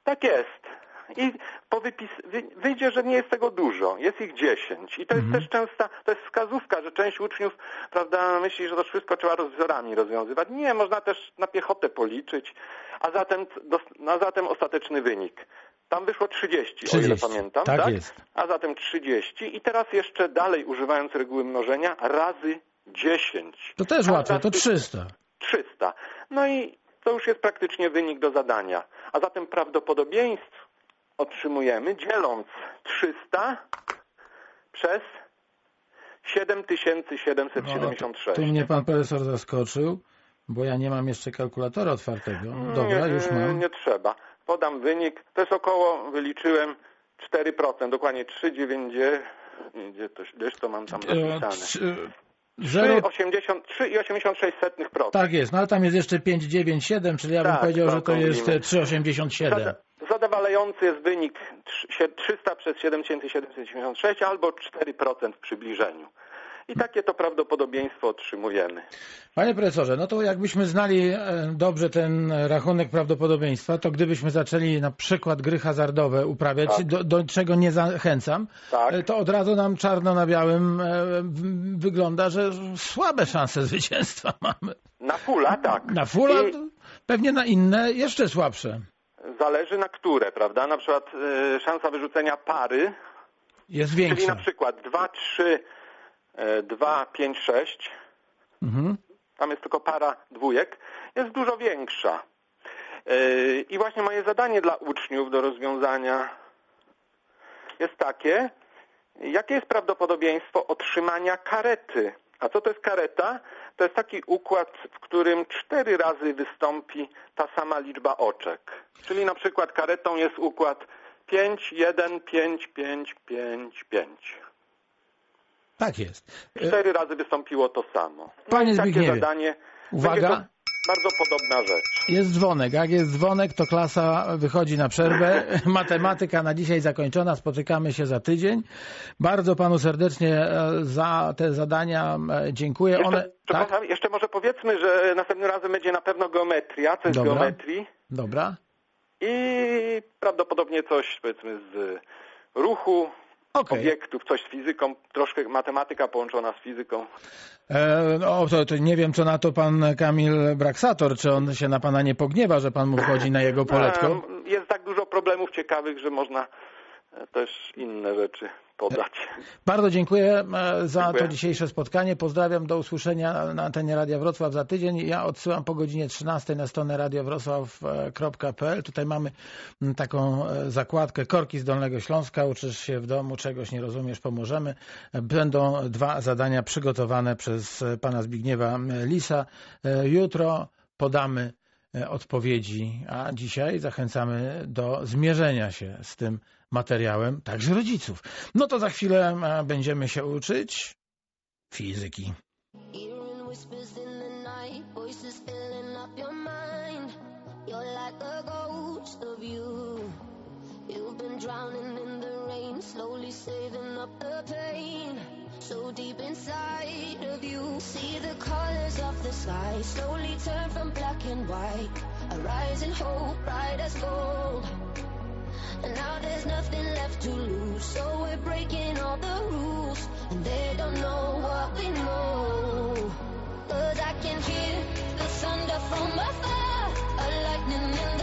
Speaker 3: Tak jest. I po wypis wy- wyjdzie, że nie jest tego dużo. Jest ich 10. I to jest
Speaker 2: Mhm.
Speaker 3: też częsta, to jest wskazówka, że część uczniów, prawda, myśli, że to wszystko trzeba rozbiorami rozwiązywać. Nie, można też na piechotę policzyć. A zatem, a zatem ostateczny wynik. Tam wyszło 30, o ile
Speaker 2: 30.
Speaker 3: pamiętam.
Speaker 2: Tak jest.
Speaker 3: A zatem 30. I teraz jeszcze dalej używając reguły mnożenia razy 10.
Speaker 2: To też łatwe, to
Speaker 3: tych-
Speaker 2: 300.
Speaker 3: 300. No i to już jest praktycznie wynik do zadania. A zatem prawdopodobieństw otrzymujemy dzieląc 300 przez 7776.
Speaker 2: Tu mnie pan profesor zaskoczył, bo ja nie mam jeszcze kalkulatora otwartego. Dobra,
Speaker 3: nie,
Speaker 2: już mam.
Speaker 3: Nie trzeba. Podam wynik. To jest około, wyliczyłem, 4%, dokładnie 3,9. Gdzie to, gdzieś to mam tam
Speaker 2: E,
Speaker 3: zapisane.
Speaker 2: Trzy- Zero,
Speaker 3: 3,86%.
Speaker 2: tak jest, no ale tam jest jeszcze 597, czyli ja bym
Speaker 3: Tak,
Speaker 2: powiedział, że to jest e, 387.
Speaker 3: Zada- Zadowalający jest wynik trz- 300 przez 7776 albo 4% w przybliżeniu. I takie to prawdopodobieństwo otrzymujemy.
Speaker 2: Panie profesorze, no to jakbyśmy znali e, dobrze ten rachunek prawdopodobieństwa, to gdybyśmy zaczęli na przykład gry hazardowe uprawiać,
Speaker 3: Tak.
Speaker 2: do, do czego nie zachęcam,
Speaker 3: Tak.
Speaker 2: e, to od razu nam czarno na białym e, wygląda, że słabe szanse zwycięstwa mamy.
Speaker 3: Na fula tak.
Speaker 2: Na fula,
Speaker 3: I
Speaker 2: pewnie na inne jeszcze słabsze.
Speaker 3: zależy na które, prawda? Na przykład szansa wyrzucenia pary,
Speaker 2: Jest
Speaker 3: czyli
Speaker 2: większa.
Speaker 3: na przykład 2, 3, y, 2, 5, 6,
Speaker 2: Mhm.
Speaker 3: tam jest tylko para dwójek, jest dużo większa. Y, I właśnie moje zadanie dla uczniów do rozwiązania jest takie, jakie jest prawdopodobieństwo otrzymania karety? A co to jest kareta? To jest taki układ, w którym cztery razy wystąpi ta sama liczba oczek. Czyli na przykład karetą jest układ 5, 1, 5, 5, 5, 5.
Speaker 2: Tak jest.
Speaker 3: Cztery razy wystąpiło to samo. No
Speaker 2: Panie
Speaker 3: i takie
Speaker 2: Zbigniewie,
Speaker 3: zadanie.
Speaker 2: uwaga.
Speaker 3: Bardzo podobna rzecz.
Speaker 2: Jest dzwonek. Jak jest dzwonek, to klasa wychodzi na przerwę. Matematyka na dzisiaj zakończona. Spotykamy się za tydzień. Bardzo panu serdecznie e, za te zadania e, dziękuję.
Speaker 3: Jeszcze,
Speaker 2: One... Tak?
Speaker 3: jeszcze może powiedzmy, że następnym razem będzie na pewno geometria, coś
Speaker 2: Dobra.
Speaker 3: z geometrii
Speaker 2: Dobra.
Speaker 3: i prawdopodobnie coś powiedzmy z ruchu,
Speaker 2: Okej.
Speaker 3: obiektów, coś z fizyką, troszkę matematyka połączona z fizyką.
Speaker 2: E, No, to, to nie wiem, co na to pan Kamil Braksator, czy on się na pana nie pogniewa, że pan mu wchodzi na jego poletko.
Speaker 3: Em, Jest tak dużo problemów ciekawych, że można e, też inne rzeczy podać.
Speaker 2: Bardzo dziękuję e, za
Speaker 3: Dziękuję.
Speaker 2: to dzisiejsze spotkanie. Pozdrawiam, do usłyszenia na antenie Radia Wrocław za tydzień. Ja odsyłam po godzinie 13 na stronę radiowrocław.pl. Tutaj mamy mm, taką e, zakładkę Korki z Dolnego Śląska. Uczysz się w domu, czegoś nie rozumiesz, pomożemy. Będą dwa zadania przygotowane przez e, pana Zbigniewa Lisa. Jutro podamy odpowiedzi, a dzisiaj zachęcamy do zmierzenia się z tym materiałem, także rodziców. No to za chwilę e, będziemy się uczyć fizyki.
Speaker 6: Drowning in the rain, slowly saving up the pain. so deep inside of you. See the colors of the sky slowly turn from black and white. A rising hope, bright as gold. And now there's nothing left to lose, so we're breaking all the rules. And they don't know what we know. Cause I can hear the thunder from afar, a lightning in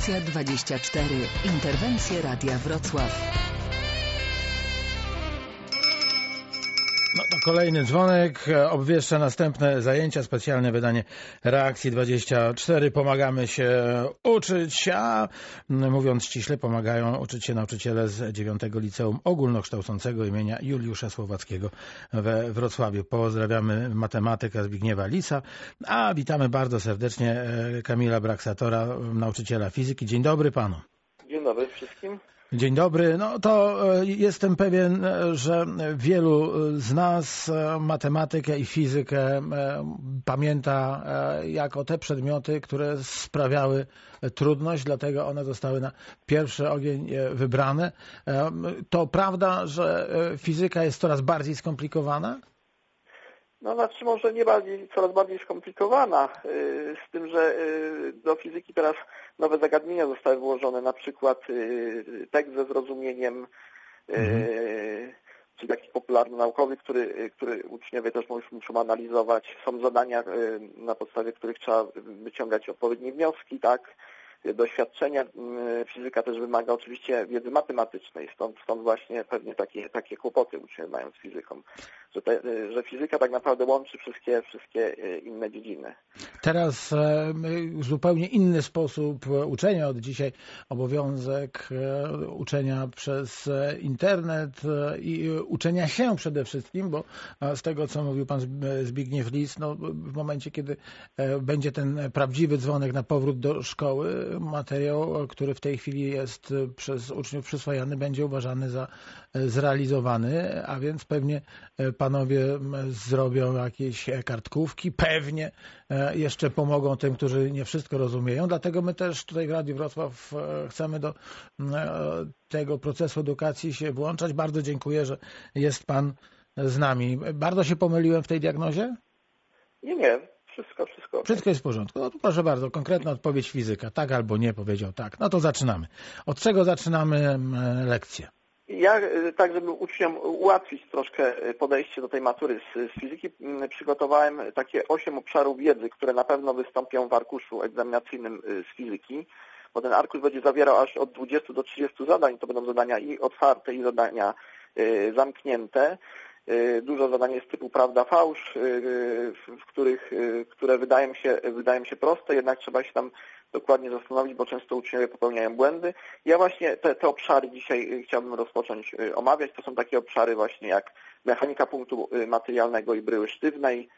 Speaker 5: Reakcja 24. Interwencje Radia Wrocław.
Speaker 2: Kolejny dzwonek obwieszcza następne zajęcia, specjalne wydanie Reakcji 24. Pomagamy się uczyć, a mówiąc ściśle pomagają uczyć się nauczyciele z 9 Liceum Ogólnokształcącego imienia Juliusza Słowackiego we Wrocławiu. Pozdrawiamy matematyka Zbigniewa Lisa, a witamy bardzo serdecznie e, Kamila Braksatora, nauczyciela fizyki. Dzień dobry panu.
Speaker 7: Dzień dobry wszystkim.
Speaker 2: Dzień dobry. No to e, jestem pewien, e, że wielu z nas e, matematykę i fizykę e, pamięta e, jako te przedmioty, które sprawiały trudność, dlatego one zostały na pierwszy ogień e, wybrane. E, To prawda, że e, fizyka jest coraz bardziej skomplikowana?
Speaker 7: No znaczy może nie bardziej, coraz bardziej skomplikowana, yy, z tym, że yy, do fizyki teraz nowe zagadnienia zostały włożone, na przykład yy, tekst ze zrozumieniem, yy, czy taki popularno-naukowy, który, yy, który uczniowie też muszą, muszą analizować. Są zadania, na podstawie których trzeba wyciągać odpowiednie wnioski, tak, doświadczenia. Yy, Fizyka też wymaga oczywiście wiedzy matematycznej, stąd, stąd właśnie pewnie takie, takie kłopoty uczniowie mają z fizyką, że, te, że fizyka tak naprawdę łączy wszystkie, wszystkie yy, inne dziedziny.
Speaker 2: Teraz e, zupełnie inny sposób e, uczenia od dzisiaj, obowiązek e, uczenia przez e, internet e, i e, uczenia się przede wszystkim, bo e, z tego, co mówił pan Zb- Zbigniew Lis, no, w momencie, kiedy e, będzie ten prawdziwy dzwonek na powrót do szkoły, materiał, który w tej chwili jest przez uczniów przyswajany, będzie uważany za e, zrealizowany, a więc pewnie e, panowie zrobią jakieś e, kartkówki, pewnie jeszcze pomogą tym, którzy nie wszystko rozumieją. Dlatego my też tutaj w Radiu Wrocław chcemy do tego procesu edukacji się włączać. Bardzo dziękuję, że jest pan z nami. Bardzo się pomyliłem w tej diagnozie?
Speaker 7: Nie, nie, wszystko, wszystko.
Speaker 2: Wszystko jest w porządku. No to proszę bardzo, konkretna odpowiedź fizyka. Tak albo nie powiedział tak. No to zaczynamy. Od czego zaczynamy lekcję?
Speaker 7: Ja y, tak, żeby uczniom ułatwić troszkę y, podejście do tej matury z, z fizyki, przygotowałem takie osiem obszarów wiedzy, które na pewno wystąpią w arkuszu egzaminacyjnym y, z fizyki, bo ten arkusz będzie zawierał aż od 20 do 30 zadań. To będą zadania i otwarte, i zadania zamknięte. Y, Dużo zadań jest typu prawda, fałsz, y, w których, y, które wydają się, wydają się proste, jednak trzeba się tam dokładnie zastanowić, bo często uczniowie popełniają błędy. Ja właśnie te, te obszary dzisiaj chciałbym rozpocząć omawiać. To są takie obszary właśnie jak mechanika punktu materialnego i bryły sztywnej,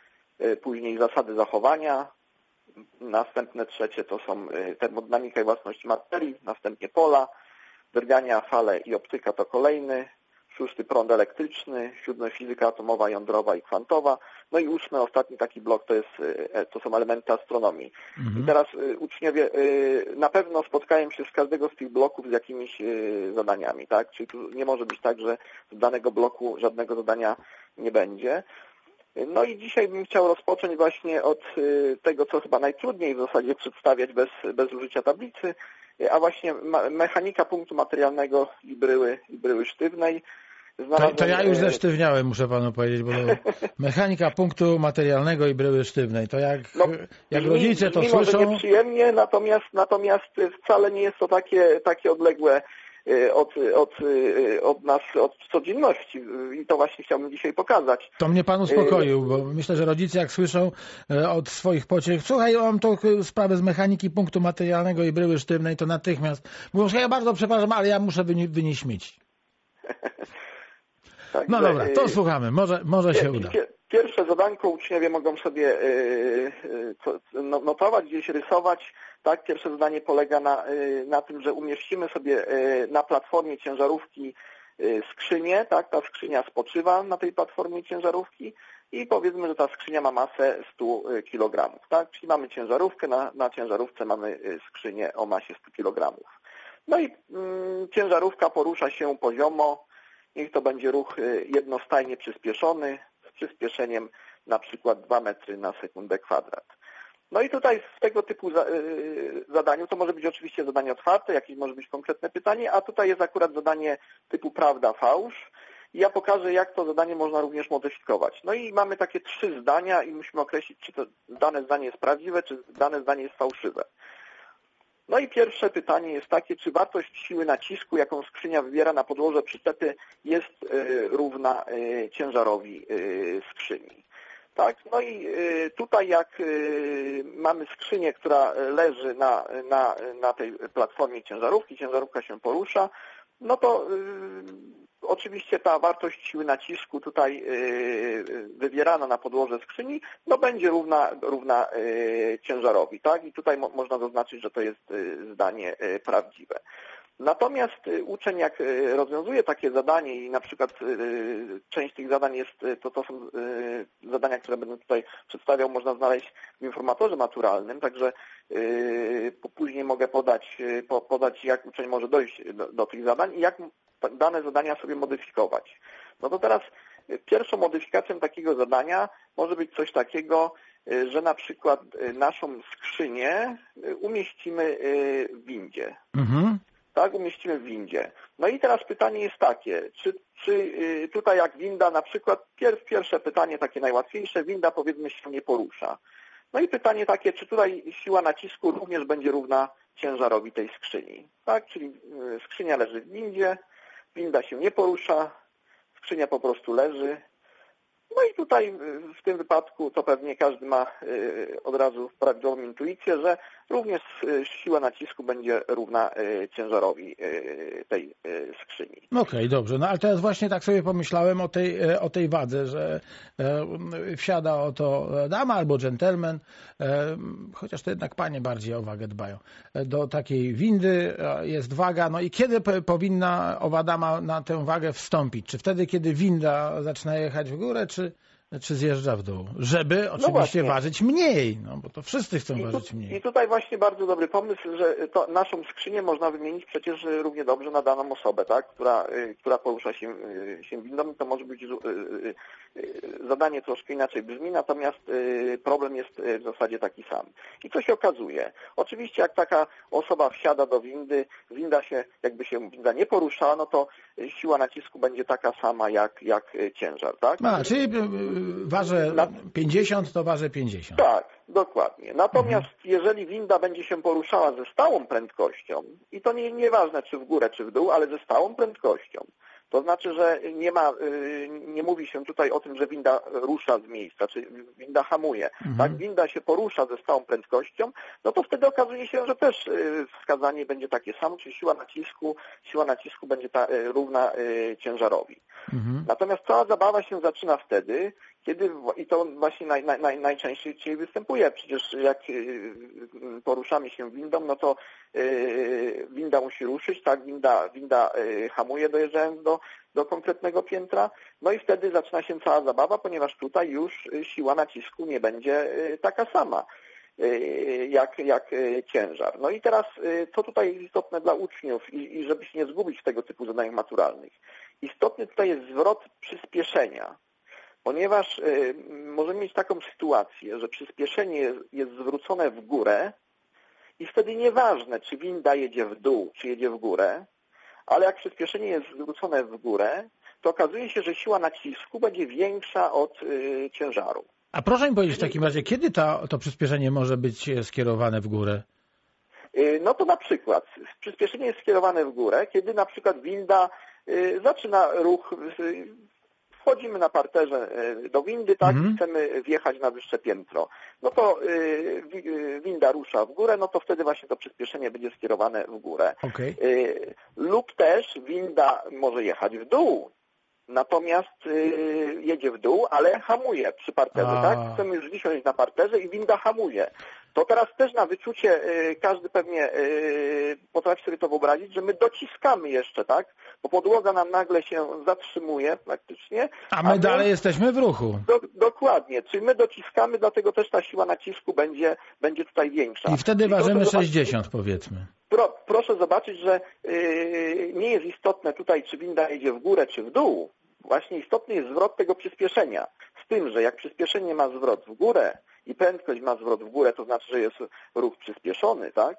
Speaker 7: później zasady zachowania, następne trzecie to są termodynamika i własność materii, następnie pola, drgania, fale i optyka to kolejny, szósty prąd elektryczny, siódmy fizyka atomowa, jądrowa i kwantowa, no i ósmy, ostatni taki blok to, jest, e, to są elementy astronomii. I teraz e, uczniowie e, na pewno spotkają się z każdego z tych bloków z jakimiś e, zadaniami, tak? Czyli tu nie może być tak, że z danego bloku żadnego zadania nie będzie. No i dzisiaj bym chciał rozpocząć właśnie od tego, co chyba najtrudniej w zasadzie przedstawiać bez, bez użycia tablicy, a właśnie mechanika punktu materialnego i bryły, i bryły sztywnej.
Speaker 2: To,
Speaker 7: Znalazłem,
Speaker 2: to ja już
Speaker 7: y,
Speaker 2: zesztywniałem, muszę panu powiedzieć, bo mechanika punktu materialnego i bryły sztywnej, to jak,
Speaker 7: No,
Speaker 2: jak rodzice to
Speaker 7: może
Speaker 2: słyszą,
Speaker 7: nieprzyjemnie, natomiast, natomiast wcale nie jest to takie, takie odległe y, od, od, y, od nas, od codzienności i to właśnie chciałbym dzisiaj pokazać.
Speaker 2: to mnie pan uspokoił, bo myślę, że rodzice jak słyszą e, od swoich pociech, słuchaj, mam tą e, sprawę z mechaniki punktu materialnego i bryły sztywnej, to natychmiast mówią, że ja bardzo przepraszam, ale ja muszę wyni- wynieść śmieci.
Speaker 7: Także,
Speaker 2: No dobra, to
Speaker 7: y,
Speaker 2: słuchamy, może, może się uda.
Speaker 7: pier- Pierwsze zadanko uczniowie mogą sobie y, y, no- notować, gdzieś rysować. Tak, pierwsze zadanie polega na, na tym, że umieścimy sobie na platformie ciężarówki skrzynię, tak, ta skrzynia spoczywa na tej platformie ciężarówki i powiedzmy, że ta skrzynia ma masę 100 kg, tak, czyli mamy ciężarówkę, na, na ciężarówce mamy skrzynię o masie 100 kg. No i mm, ciężarówka porusza się poziomo, niech to będzie ruch y, jednostajnie przyspieszony, z przyspieszeniem na przykład 2 metry na sekundę kwadrat. No i tutaj w tego typu y, zadaniu, to może być oczywiście zadanie otwarte, jakieś może być konkretne pytanie, a tutaj jest akurat zadanie typu prawda, fałsz. Ja pokażę, jak to zadanie można również modyfikować. No i mamy takie trzy zdania i musimy określić, czy to dane zdanie jest prawdziwe, czy dane zdanie jest fałszywe. No i pierwsze pytanie jest takie, czy wartość siły nacisku, jaką skrzynia wywiera na podłoże przyczepy jest y, równa y, ciężarowi y, skrzyni. Tak, no i tutaj jak mamy skrzynię, która leży na, na, na tej platformie ciężarówki, ciężarówka się porusza, no to oczywiście ta wartość siły nacisku tutaj y, wywierana na podłoże skrzyni, no będzie równa, równa y, ciężarowi, tak? I tutaj mo można zaznaczyć, że to jest zdanie prawdziwe. Natomiast uczeń jak rozwiązuje takie zadanie i na przykład część tych zadań jest, to, to są zadania, które będę tutaj przedstawiał, można znaleźć w informatorze maturalnym, także później mogę podać, po, podać jak uczeń może dojść do, do tych zadań i jak dane zadania sobie modyfikować. No to teraz y, pierwszą modyfikacją takiego zadania może być coś takiego, y, że na przykład y, naszą skrzynię umieścimy w windzie
Speaker 2: Mhm.
Speaker 7: tak, umieścimy w windzie. No i teraz pytanie jest takie, czy, czy y, tutaj jak winda na przykład, pier, pierwsze pytanie takie najłatwiejsze, winda powiedzmy się nie porusza. No i pytanie takie, czy tutaj siła nacisku również będzie równa ciężarowi tej skrzyni. Tak, czyli y, skrzynia leży w windzie, winda się nie porusza, skrzynia po prostu leży. No i tutaj y, w tym wypadku to pewnie każdy ma y, od razu prawidłową intuicję, że również y, siła nacisku będzie równa y, ciężarowi y, tej skrzyni.
Speaker 2: Okej, dobrze. No ale teraz właśnie tak sobie pomyślałem o tej, e, o tej wadze, że e, wsiada oto dama albo dżentelmen, e, chociaż to jednak panie bardziej o wagę dbają, e, do takiej windy e, jest waga, no i kiedy powinna owa dama na tę wagę wstąpić? Czy wtedy, kiedy winda zaczyna jechać w górę, czy, czy zjeżdża w dół? Żeby oczywiście
Speaker 7: właśnie.
Speaker 2: ważyć mniej, no bo to wszyscy chcą
Speaker 7: I,
Speaker 2: ważyć
Speaker 7: tu,
Speaker 2: mniej.
Speaker 7: I tutaj właśnie bardzo dobry pomysł, że to naszą skrzynię można wymienić przecież równie dobrze na daną osobę, tak? która, y, która porusza się, y, się windą. To może być y, y, y, zadanie troszkę inaczej brzmi, natomiast y, problem jest y, w zasadzie taki sam. I co się okazuje? Oczywiście jak taka osoba wsiada do windy, winda się, jakby się winda nie poruszała, no to y, siła nacisku będzie taka sama jak, jak y, ciężar, tak?
Speaker 2: A, czyli ważę
Speaker 7: Na-
Speaker 2: 50, to ważę 50.
Speaker 7: Tak, dokładnie. Natomiast jeżeli winda będzie się poruszała ze stałą prędkością, i to nie, nieważne czy w górę, czy w dół, ale ze stałą prędkością, to znaczy, że nie ma, y, nie mówi się tutaj o tym, że winda rusza z miejsca, czy winda hamuje. Tak, winda się porusza ze stałą prędkością, no to wtedy okazuje się, że też y, wskazanie będzie takie samo, czyli siła nacisku, siła nacisku będzie ta, y, równa ciężarowi.
Speaker 2: Mhm.
Speaker 7: Natomiast cała zabawa się zaczyna wtedy, kiedy i to właśnie naj, naj, naj, najczęściej występuje. Przecież jak y, poruszamy się windą, no to y, winda musi ruszyć, tak, winda, winda y, hamuje dojeżdżając do, do konkretnego piętra, no i wtedy zaczyna się cała zabawa, ponieważ tutaj już y, siła nacisku nie będzie y, taka sama y, jak, jak y, ciężar. No i teraz, y, co tutaj jest istotne dla uczniów i, i żeby się nie zgubić w tego typu zadaniach maturalnych. Istotny tutaj jest zwrot przyspieszenia ponieważ y, możemy mieć taką sytuację, że przyspieszenie jest, zwrócone w górę i wtedy nieważne, czy winda jedzie w dół, czy jedzie w górę, ale jak przyspieszenie jest zwrócone w górę, to okazuje się, że siła nacisku będzie większa od y, ciężaru.
Speaker 2: A proszę mi powiedzieć w takim razie, kiedy to, to przyspieszenie może być e, skierowane w górę?
Speaker 7: Y, No to na przykład przyspieszenie jest skierowane w górę, kiedy na przykład winda zaczyna ruch, wchodzimy na parterze y, do windy, tak,
Speaker 2: Mhm.
Speaker 7: chcemy wjechać na wyższe piętro. No to wi- y, winda rusza w górę, no to wtedy właśnie to przyspieszenie będzie skierowane w górę.
Speaker 2: Okej.
Speaker 7: Y, Lub też winda może jechać w dół. Natomiast jedzie w dół, ale hamuje przy parterze,
Speaker 2: A.
Speaker 7: tak? Chcemy już wisiąść na parterze i winda hamuje. To teraz też na wyczucie y, każdy pewnie y, potrafi sobie to wyobrazić, że my dociskamy jeszcze, tak? Bo podłoga nam nagle się zatrzymuje praktycznie.
Speaker 2: A my dalej jesteśmy w ruchu.
Speaker 7: Do, dokładnie, czyli my dociskamy, dlatego też ta siła nacisku będzie, będzie tutaj większa.
Speaker 2: I wtedy
Speaker 7: proszę
Speaker 2: ważymy
Speaker 7: zobaczyć-
Speaker 2: 60 powiedzmy.
Speaker 7: Pro, proszę zobaczyć, że yy, nie jest istotne tutaj, czy winda jedzie w górę, czy w dół. Właśnie istotny jest zwrot tego przyspieszenia. Z tym, że jak przyspieszenie ma zwrot w górę i prędkość ma zwrot w górę, to znaczy, że jest ruch przyspieszony, tak?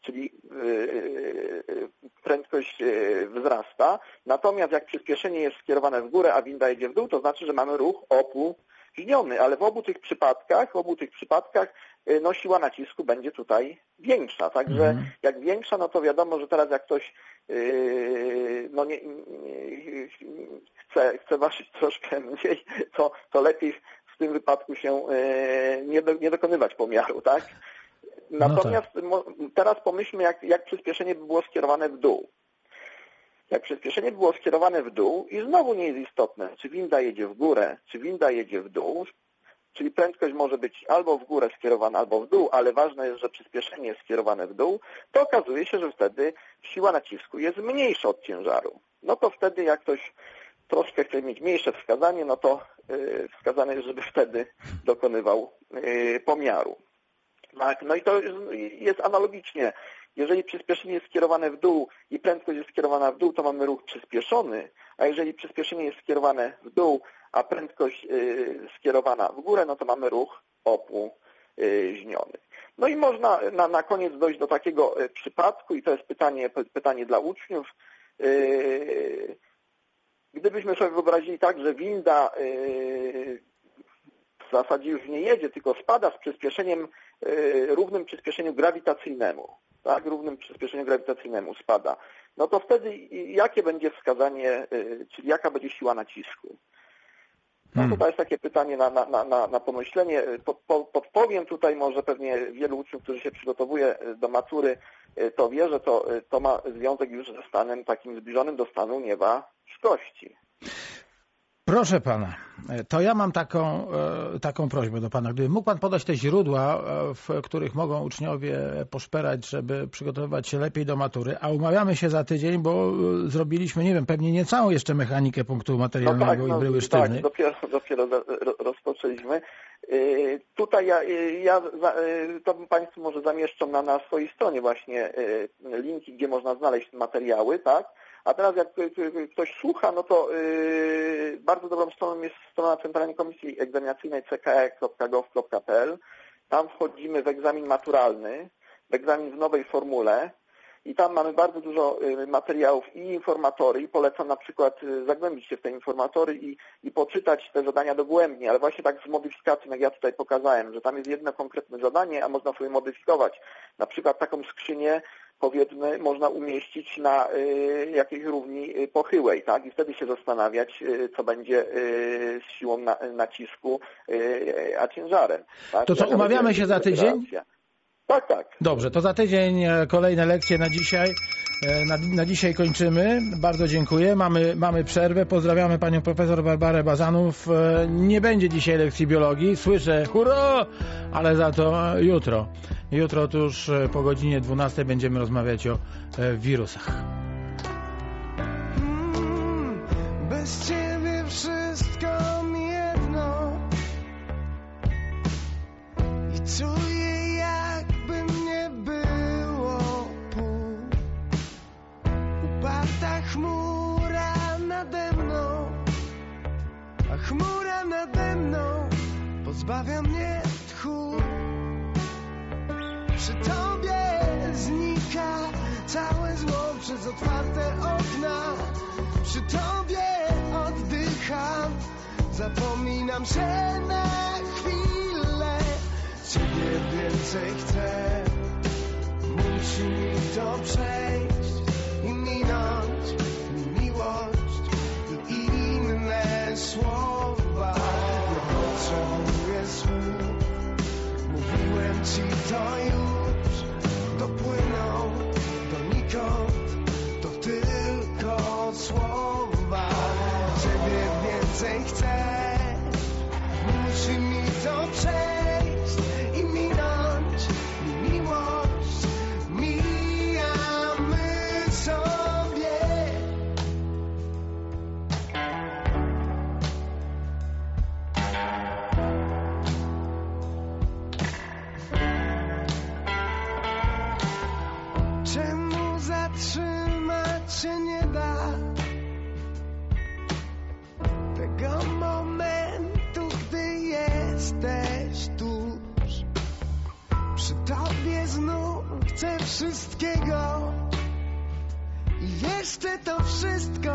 Speaker 7: Czyli yy, prędkość yy, wzrasta. Natomiast jak przyspieszenie jest skierowane w górę, a winda jedzie w dół, to znaczy, że mamy ruch opóźniony. Ale w obu tych przypadkach, w obu tych przypadkach yy, no, siła nacisku będzie tutaj większa. Także
Speaker 2: Mhm.
Speaker 7: jak większa, no to wiadomo, że teraz jak ktoś yy, no nie, nie, chce, chce ważyć troszkę mniej, to, to lepiej w tym wypadku się yy, nie, do, nie dokonywać pomiaru, tak? Natomiast mo, teraz pomyślmy, jak, jak przyspieszenie by było skierowane w dół. Jak przyspieszenie by było skierowane w dół i znowu nie jest istotne, czy winda jedzie w górę, czy winda jedzie w dół, czyli prędkość może być albo w górę skierowana, albo w dół, ale ważne jest, że przyspieszenie jest skierowane w dół, to okazuje się, że wtedy siła nacisku jest mniejsza od ciężaru. No to wtedy jak ktoś troszkę chce mieć mniejsze wskazanie, no to yy, wskazane jest, żeby wtedy dokonywał yy, pomiaru. Tak, no i to jest, analogicznie. Jeżeli przyspieszenie jest skierowane w dół i prędkość jest skierowana w dół, to mamy ruch przyspieszony, a jeżeli przyspieszenie jest skierowane w dół, a prędkość y, skierowana w górę, no to mamy ruch opóźniony. No i można na, na koniec dojść do takiego y, przypadku i to jest pytanie, pytanie dla uczniów. Gdybyśmy sobie wyobrazili tak, że winda y, w zasadzie już nie jedzie, tylko spada z przyspieszeniem, y, równym przyspieszeniu grawitacyjnemu, tak, równym przyspieszeniu grawitacyjnemu spada, no to wtedy jakie będzie wskazanie, y, czyli jaka będzie siła nacisku? No
Speaker 2: Hmm.
Speaker 7: to jest takie pytanie na, na, na, na- pomyślenie. Po, po, podpowiem tutaj może pewnie wielu uczniów, którzy się przygotowuje do matury, to wie, że to, to ma związek już ze stanem takim zbliżonym do stanu
Speaker 2: Proszę pana, e, to ja mam taką, e, taką prośbę do pana. Gdyby mógł pan podać te źródła, e, w których mogą uczniowie poszperać, żeby przygotowywać się lepiej do matury, a umawiamy się za tydzień, bo zrobiliśmy, nie wiem, pewnie nie całą jeszcze mechanikę punktu materialnego i bryły
Speaker 7: tak,
Speaker 2: sztywnej.
Speaker 7: dopiero, dopiero za- ro- rozpoczęliśmy. Tutaj ja, ja to Państwu może zamieszczą na, na swojej stronie właśnie linki, gdzie można znaleźć materiały, tak? A teraz jak ktoś słucha, no to y, bardzo dobrą stroną jest strona Centralnej Komisji Egzaminacyjnej cke.gov.pl. Tam wchodzimy w egzamin maturalny, w egzamin w nowej formule i tam mamy bardzo dużo y, materiałów i informatory i polecam na przykład y, zagłębić się w te informatory i, i poczytać te zadania dogłębnie, ale właśnie tak z modyfikacją, jak ja tutaj pokazałem, że tam jest jedno konkretne zadanie, a można sobie modyfikować. Na przykład taką skrzynię powiedzmy można umieścić na y, jakiejś równi y, pochyłej, tak? I wtedy się zastanawiać, y, co będzie z siłą na, nacisku, a ciężarem. Tak?
Speaker 2: To co, umawiamy się za tydzień?
Speaker 7: reakcja. Tak, tak.
Speaker 2: Dobrze, to za tydzień e, kolejne lekcje na dzisiaj. E, Na, na dzisiaj kończymy. Bardzo dziękuję. Mamy, mamy przerwę. Pozdrawiamy panią profesor Barbarę Bazanów. E, Nie będzie dzisiaj lekcji biologii. Słyszę hurra, ale za to jutro. Jutro tuż e, po godzinie 12 będziemy rozmawiać o wirusach.
Speaker 8: Mm, Bez ciebie A chmura nade mną pozbawia mnie tchu. Przy tobie znika całe zło przez otwarte okna. Przy tobie oddycham Zapominam się na chwilę Ciebie więcej chcę. Musi mi to przejść inne słowa Nie potrzebuję słów Mówiłem ci to już Dopłyną donikąd To wszystkiego I jeszcze to wszystko